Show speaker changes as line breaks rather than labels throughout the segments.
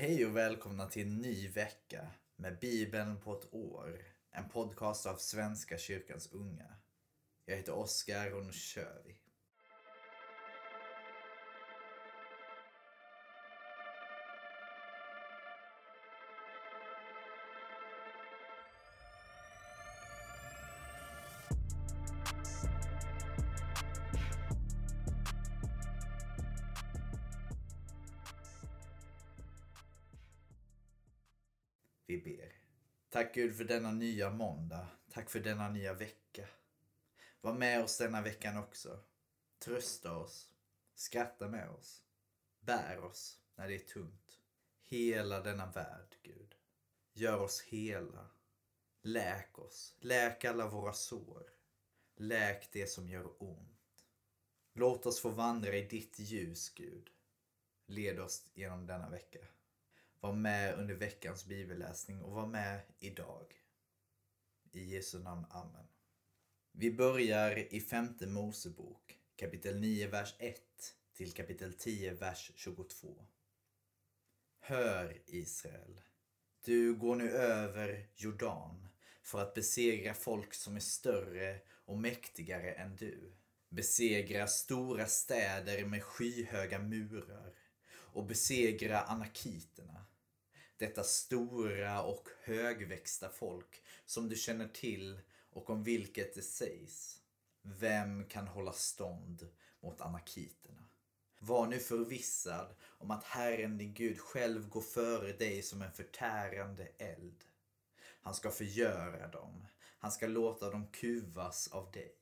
Hej och välkomna till en ny vecka med Bibeln på ett år. En podcast av Svenska kyrkans unga. Jag heter Oskar och nu kör vi. Tack Gud för denna nya måndag. Tack för denna nya vecka. Var med oss denna veckan också. Trösta oss. Skratta med oss. Bär oss när det är tungt. Hela denna värld, Gud. Gör oss hela. Läk oss. Läk alla våra sår. Läk det som gör ont. Låt oss få vandra i ditt ljus, Gud. Led oss genom denna vecka. Var med under veckans bibelläsning och var med idag. I Jesu namn, Amen. Vi börjar i femte Mosebok, kapitel 9, vers 1 till kapitel 10, vers 22. Hör Israel, du går nu över Jordan för att besegra folk som är större och mäktigare än du. Besegra stora städer med skyhöga murar och besegra anakiterna. Detta stora och högväxta folk som du känner till och om vilket det sägs. Vem kan hålla stånd mot anakiterna? Var nu förvissad om att Herren din Gud själv går före dig som en förtärande eld. Han ska förgöra dem. Han ska låta dem kuvas av dig.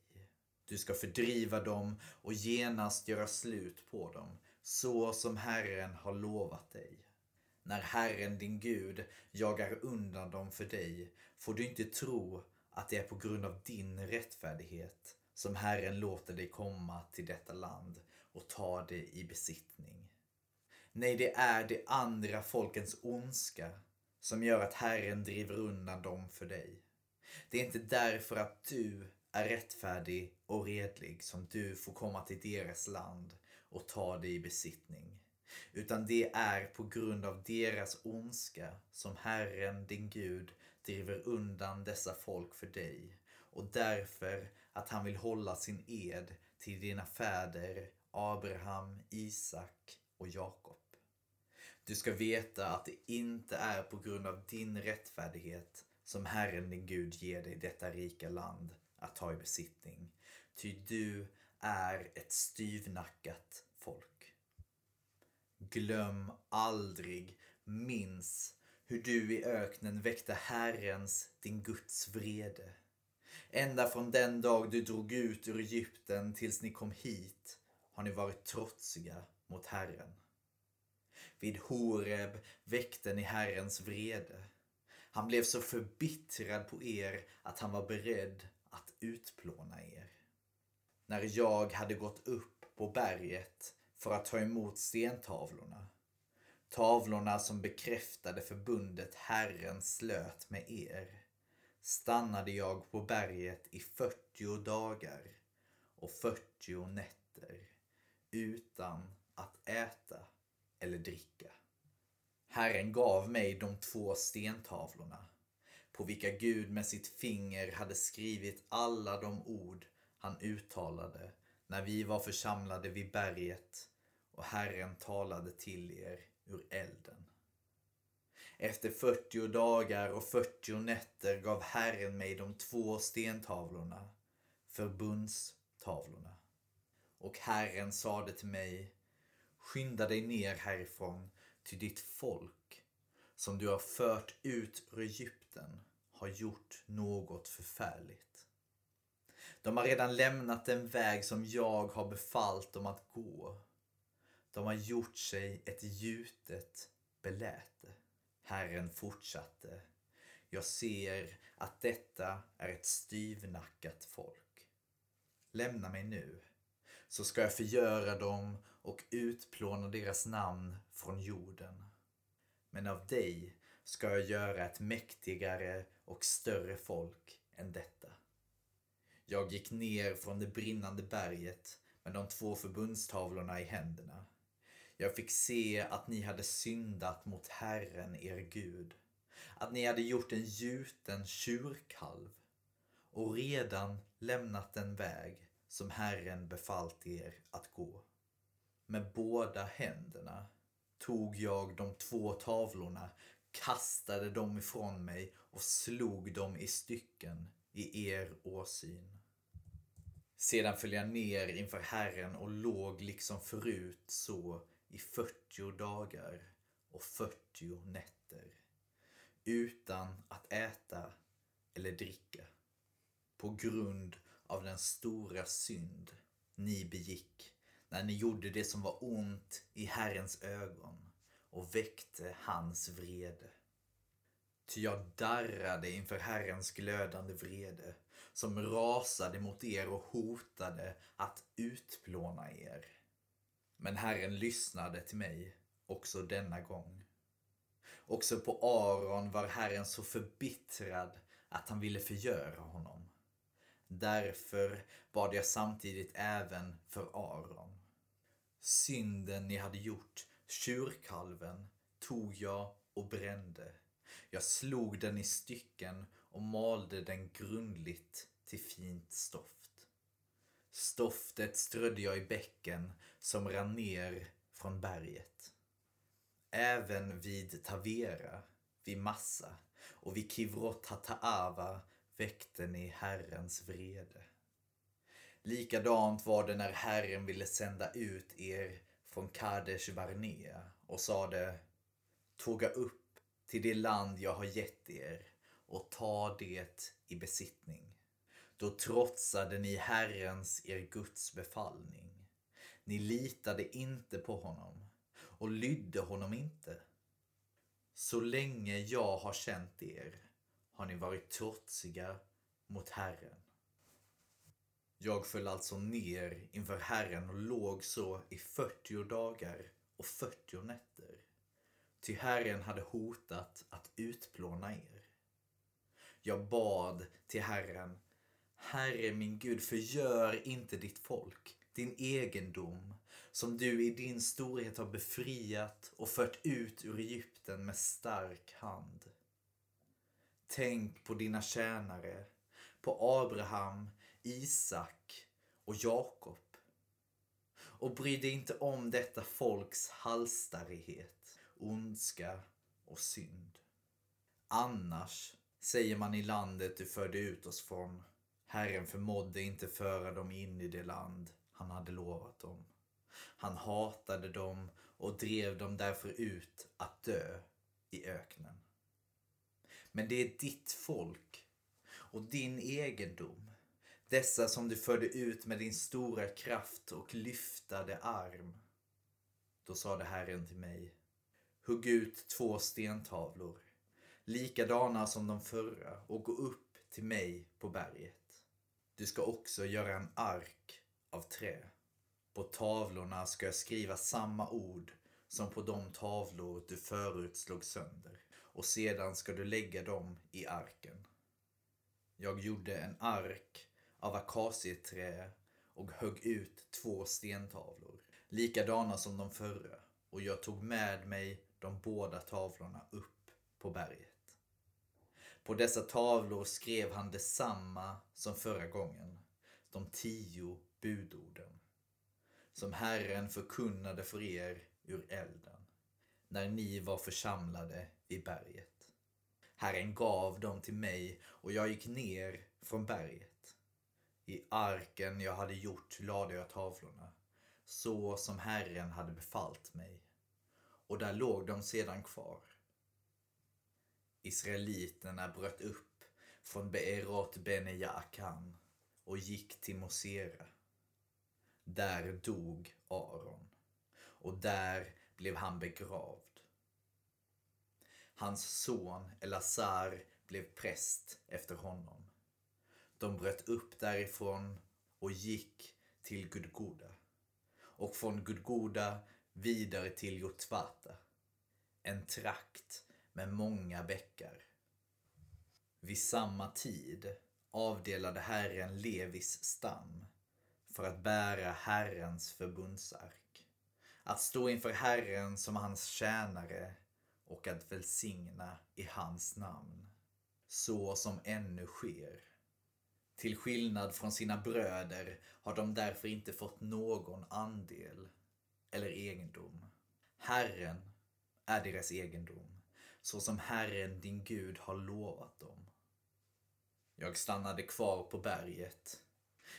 Du ska fördriva dem och genast göra slut på dem, så som Herren har lovat dig. När Herren din Gud jagar undan dem för dig får du inte tro att det är på grund av din rättfärdighet som Herren låter dig komma till detta land och ta det i besittning. Nej, det är de andra folkens ondska som gör att Herren driver undan dem för dig. Det är inte därför att du är rättfärdig och redlig som du får komma till deras land och ta det i besittning. Utan det är på grund av deras ondska som Herren, din Gud, driver undan dessa folk för dig och därför att han vill hålla sin ed till dina fäder Abraham, Isak och Jakob. Du ska veta att det inte är på grund av din rättfärdighet som Herren din Gud ger dig detta rika land att ta i besittning. Ty du är ett styvnackat. Glöm aldrig, minns hur du i öknen väckte Herrens, din Guds vrede. Ända från den dag du drog ut ur Egypten tills ni kom hit har ni varit trotsiga mot Herren. Vid Horeb väckte ni Herrens vrede. Han blev så förbittrad på er att han var beredd att utplåna er. När jag hade gått upp på berget för att ta emot stentavlorna. Tavlorna som bekräftade förbundet Herren slöt med er. Stannade jag på berget i 40 dagar och 40 nätter utan att äta eller dricka. Herren gav mig de två stentavlorna på vilka Gud med sitt finger hade skrivit alla de ord han uttalade när vi var församlade vid berget och Herren talade till er ur elden. Efter 40 dagar och 40 nätter gav Herren mig de två stentavlorna, förbundstavlorna. Och Herren sade till mig, skynda dig ner härifrån, till ditt folk, som du har fört ut ur Egypten, har gjort något förfärligt. De har redan lämnat den väg som jag har befallt dem att gå. De har gjort sig ett gjutet beläte. Herren fortsatte. Jag ser att detta är ett styvnackat folk. Lämna mig nu, så ska jag förgöra dem och utplåna deras namn från jorden. Men av dig ska jag göra ett mäktigare och större folk än detta. Jag gick ner från det brinnande berget med de två förbundstavlorna i händerna. Jag fick se att ni hade syndat mot Herren, er Gud. Att ni hade gjort en gjuten tjurkalv och redan lämnat den väg som Herren befallt er att gå. Med båda händerna tog jag de två tavlorna, kastade dem ifrån mig och slog dem i stycken i er åsyn. Sedan föll jag ner inför Herren och låg liksom förut så i 40 dagar och 40 nätter utan att äta eller dricka på grund av den stora synd ni begick när ni gjorde det som var ont i Herrens ögon och väckte hans vrede. Ty jag darrade inför Herrens glödande vrede som rasade mot er och hotade att utplåna er. Men Herren lyssnade till mig också denna gång. Också på Aron var Herren så förbittrad att han ville förgöra honom. Därför bad jag samtidigt även för Aron. Synden ni hade gjort, tjurkalven, tog jag och brände. Jag slog den i stycken och malde den grundligt till fint stoft. Stoftet strödde jag i bäcken som rann ner från berget. Även vid Tavera, vid Massa och vid Kivrot Hataava väckte ni Herrens vrede. Likadant var det när Herren ville sända ut er från Kadesh Barnea och sade Tåga upp till det land jag har gett er och ta det i besittning. Då trotsade ni Herrens, er Guds befallning. Ni litade inte på honom och lydde honom inte. Så länge jag har känt er har ni varit trotsiga mot Herren. Jag föll alltså ner inför Herren och låg så i 40 dagar och 40 nätter. Ty Herren hade hotat att utplåna er. Jag bad till Herren, Herre min Gud, förgör inte ditt folk, din egendom, som du i din storhet har befriat och fört ut ur Egypten med stark hand. Tänk på dina tjänare, på Abraham, Isak och Jakob. Och bry dig inte om detta folks halsstarrighet, ondska och synd. Annars, säger man i landet du förde ut oss från, Herren förmådde inte föra dem in i det land han hade lovat dem. Han hatade dem och drev dem därför ut att dö i öknen. Men det är ditt folk och din egendom. Dessa som du förde ut med din stora kraft och lyftade arm. Då sade Herren till mig, hugg ut två stentavlor, likadana som de förra, och gå upp till mig på berget. Du ska också göra en ark av trä. På tavlorna ska jag skriva samma ord som på de tavlor du förut slog sönder och sedan ska du lägga dem i arken. Jag gjorde en ark av akacieträ och högg ut två stentavlor, likadana som de förra, och jag tog med mig de båda tavlorna upp på berget. På dessa tavlor skrev han detsamma som förra gången, de tio budorden, som Herren förkunnade för er ur elden, när ni var församlade vid berget. Herren gav dem till mig och jag gick ner från berget. I arken jag hade gjort lade jag tavlorna, så som Herren hade befallt mig. Och där låg de sedan kvar. Israeliterna bröt upp från Beerot Bene Jaakan och gick till Mosera. Där dog Aron och där blev han begravd. Hans son Elazar blev präst efter honom. De bröt upp därifrån och gick till Gudgoda och från Gudgoda vidare till Jotvata, en trakt med många bäckar. Vid samma tid avdelade Herren Levis stam för att bära Herrens förbundsark Att stå inför Herren som hans tjänare och att välsigna i hans namn. Så som ännu sker. Till skillnad från sina bröder har de därför inte fått någon andel eller egendom. Herren är deras egendom, så som Herren din Gud har lovat dem. Jag stannade kvar på berget,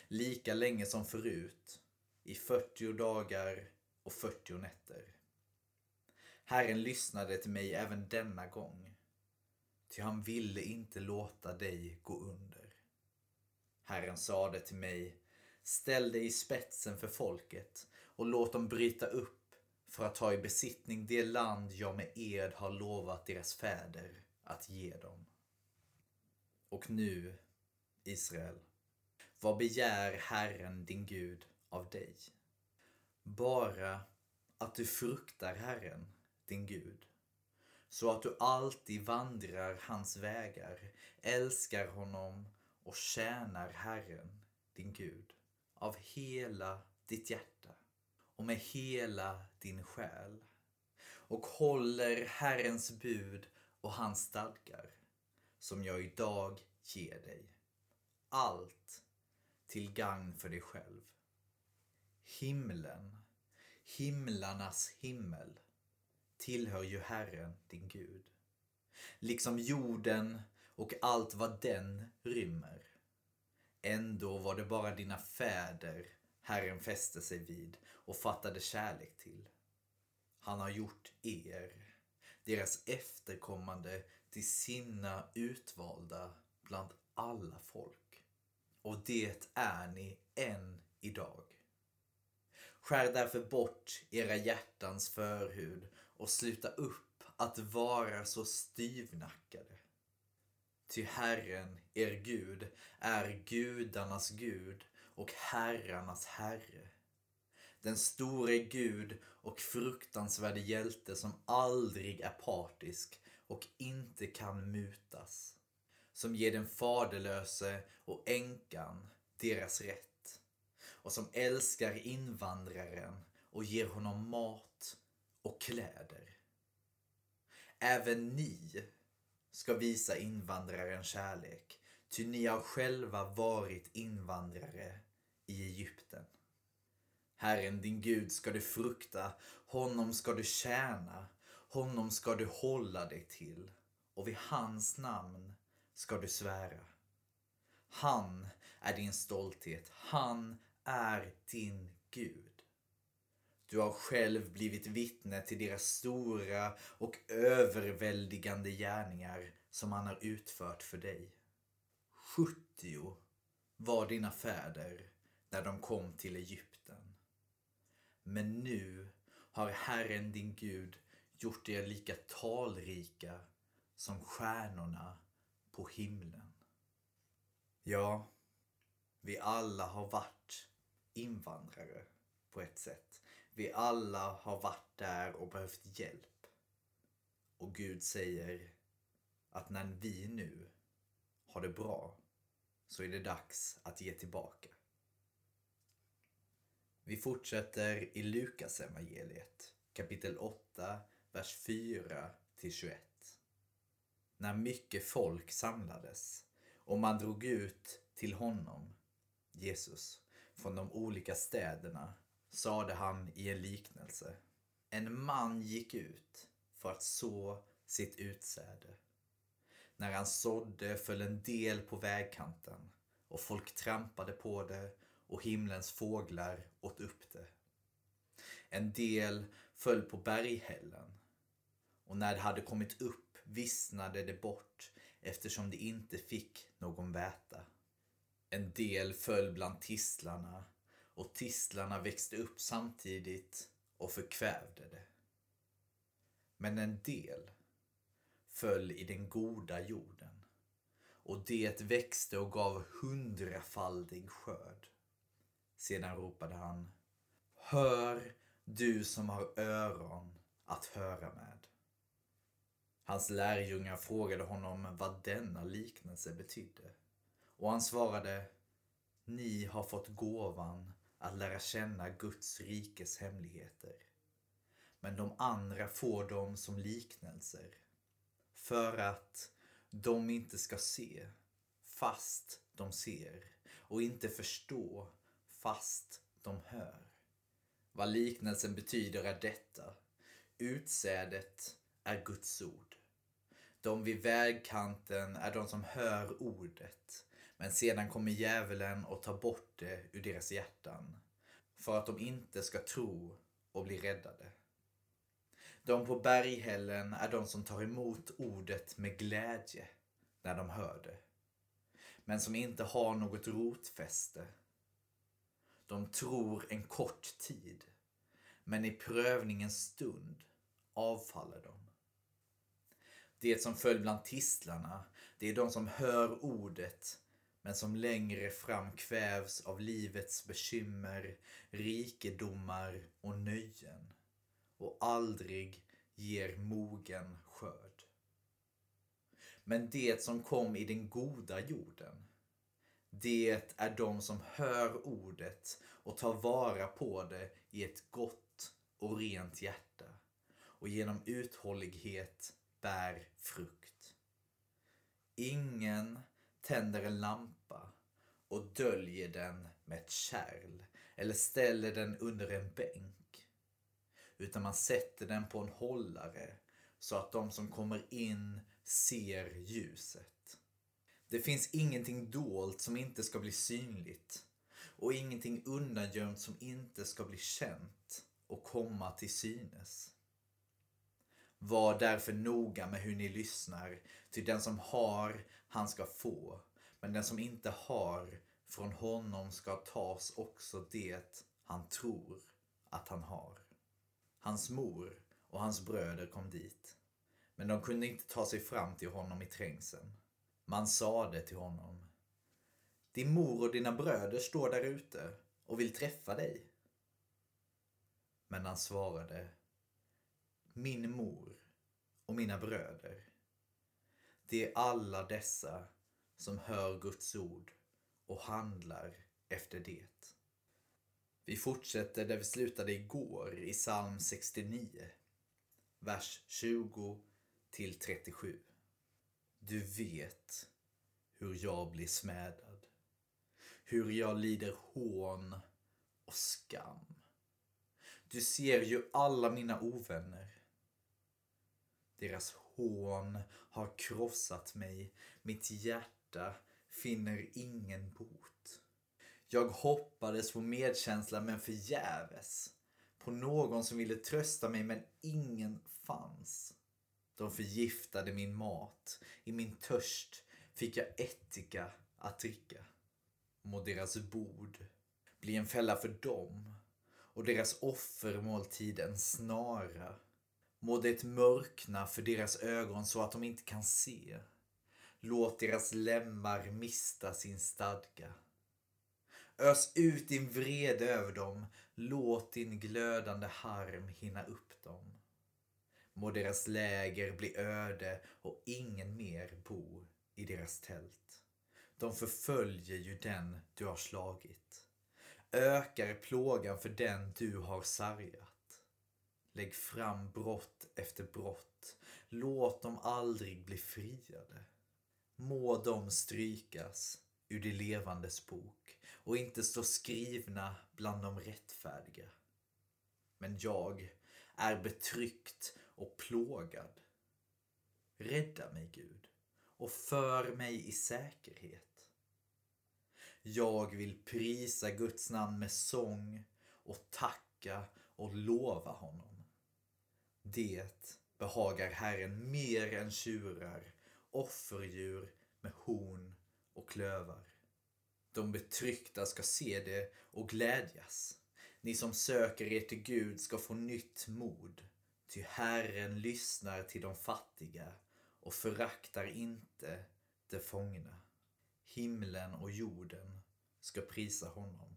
lika länge som förut, i 40 dagar och 40 nätter. Herren lyssnade till mig även denna gång, ty han ville inte låta dig gå under. Herren sade till mig, ställ dig i spetsen för folket och låt dem bryta upp för att ta i besittning det land jag med ed har lovat deras fäder att ge dem. Och nu, Israel, vad begär Herren din Gud av dig? Bara att du fruktar Herren, din Gud, så att du alltid vandrar hans vägar, älskar honom och tjänar Herren, din Gud, av hela ditt hjärta och med hela din själ och håller Herrens bud och hans stadgar som jag idag ger dig. Allt till gagn för dig själv. Himlen, himlarnas himmel, tillhör ju Herren din Gud. Liksom jorden och allt vad den rymmer. Ändå var det bara dina fäder Herren fäste sig vid och fattade kärlek till. Han har gjort er, deras efterkommande, till sina utvalda bland alla folk. Och det är ni än idag. Skär därför bort era hjärtans förhud och sluta upp att vara så styvnackade. Ty Herren, er Gud, är gudarnas Gud och herrarnas Herre. Den store Gud och fruktansvärde hjälte som aldrig är partisk och inte kan mutas. Som ger den faderlöse och änkan deras rätt. Och som älskar invandraren och ger honom mat och kläder. Även ni ska visa invandraren kärlek, ty ni har själva varit invandrare i Egypten. Herren din Gud ska du frukta, honom ska du tjäna, honom ska du hålla dig till och vid hans namn ska du svära. Han är din stolthet, han är din Gud. Du har själv blivit vittne till deras stora och överväldigande gärningar som han har utfört för dig. 70 var dina fäder när de kom till Egypten. Men nu har Herren din Gud gjort er lika talrika som stjärnorna på himlen. Ja, vi alla har varit invandrare på ett sätt. Vi alla har varit där och behövt hjälp. Och Gud säger att när vi nu har det bra så är det dags att ge tillbaka. Vi fortsätter i Lukas evangeliet kapitel 8, vers 4 till 21. När mycket folk samlades och man drog ut till honom, Jesus, från de olika städerna sade han i en liknelse. En man gick ut för att så sitt utsäde. När han sådde föll en del på vägkanten och folk trampade på det och himlens fåglar åt upp det. En del föll på berghällen och när det hade kommit upp vissnade det bort eftersom det inte fick någon väta. En del föll bland tistlarna och tistlarna växte upp samtidigt och förkvävde det. Men en del föll i den goda jorden och det växte och gav hundrafaldig skörd. Sedan ropade han Hör du som har öron att höra med. Hans lärjungar frågade honom vad denna liknelse betydde. Och han svarade Ni har fått gåvan att lära känna Guds rikes hemligheter. men de andra får dem som liknelser. För att de inte ska se fast de ser och inte förstå fast de hör. Vad liknelsen betyder är detta. Utsädet är Guds ord. De vid vägkanten är de som hör ordet, men sedan kommer djävulen och tar bort det ur deras hjärtan, för att de inte ska tro och bli räddade. De på berghällen är de som tar emot ordet med glädje när de hör det, men som inte har något rotfäste. De tror en kort tid, men i prövningens stund avfaller de. Det som föll bland tistlarna, det är de som hör ordet men som längre fram kvävs av livets bekymmer, rikedomar och nöjen och aldrig ger mogen skörd. Men det som kom i den goda jorden, det är de som hör ordet och tar vara på det i ett gott och rent hjärta och genom uthållighet bär frukt. Ingen tänder en lampa och döljer den med ett kärl eller ställer den under en bänk. Utan man sätter den på en hållare så att de som kommer in ser ljuset. Det finns ingenting dolt som inte ska bli synligt och ingenting undangömt som inte ska bli känt och komma till synes. Var därför noga med hur ni lyssnar, ty den som har, han ska få, men den som inte har, från honom ska tas också det han tror att han har. Hans mor och hans bröder kom dit, men de kunde inte ta sig fram till honom i trängseln. Man sade till honom, din mor och dina bröder står där ute och vill träffa dig. Men han svarade, min mor och mina bröder. Det är alla dessa som hör Guds ord och handlar efter det. Vi fortsätter där vi slutade igår i psalm 69, vers 20 till 37. Du vet hur jag blir smädad, hur jag lider hån och skam. Du ser ju alla mina ovänner. Deras hån har krossat mig. Mitt hjärta finner ingen bot. Jag hoppades på medkänsla men förgäves. På någon som ville trösta mig men ingen fanns. De förgiftade min mat. I min törst fick jag ättika att dricka. Må deras bord bli en fälla för dem och deras offermåltid en snara. Må det mörkna för deras ögon så att de inte kan se. Låt deras lemmar mista sin stadga. Ös ut din vrede över dem. Låt din glödande harm hinna upp dem. Må deras läger bli öde och ingen mer bo i deras tält. De förföljer ju den du har slagit. Ökar plågan för den du har sargat. Lägg fram brott efter brott. Låt dem aldrig bli friade. Må de strykas ur det levandes bok och inte stå skrivna bland de rättfärdiga. Men jag är betryckt och plågad. Rädda mig, Gud, och för mig i säkerhet. Jag vill prisa Guds namn med sång och tacka och lova honom. Det behagar Herren mer än tjurar, offerdjur med horn och klövar. De betryckta ska se det och glädjas. Ni som söker er till Gud ska få nytt mod. Ty Herren lyssnar till de fattiga och föraktar inte de fångna. Himlen och jorden ska prisa honom.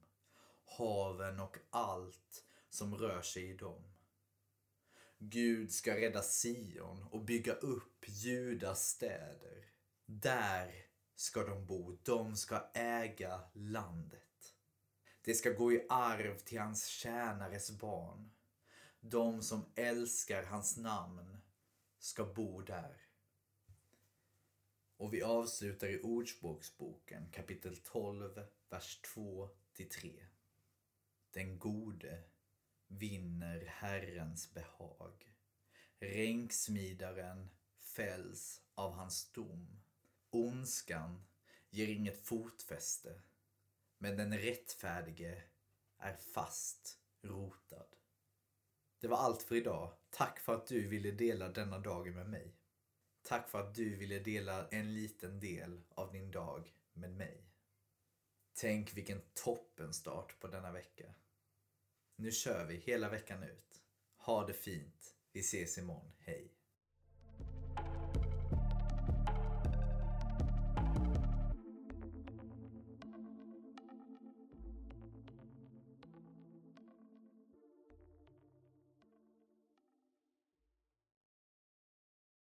Haven och allt som rör sig i dem. Gud ska rädda Sion och bygga upp Judas städer. Där ska de bo, de ska äga landet. Det ska gå i arv till hans tjänares barn. De som älskar hans namn ska bo där. Och vi avslutar i Ordspråksboken kapitel 12, vers 2 3. Den gode vinner Herrens behag. Ränksmidaren fälls av hans dom. Ondskan ger inget fotfäste, men den rättfärdige är fast rotad. Det var allt för idag. Tack för att du ville dela denna dagen med mig. Tack för att du ville dela en liten del av din dag med mig. Tänk vilken toppenstart på denna vecka. Nu kör vi hela veckan ut. Ha det fint. Vi ses imorgon. Hej!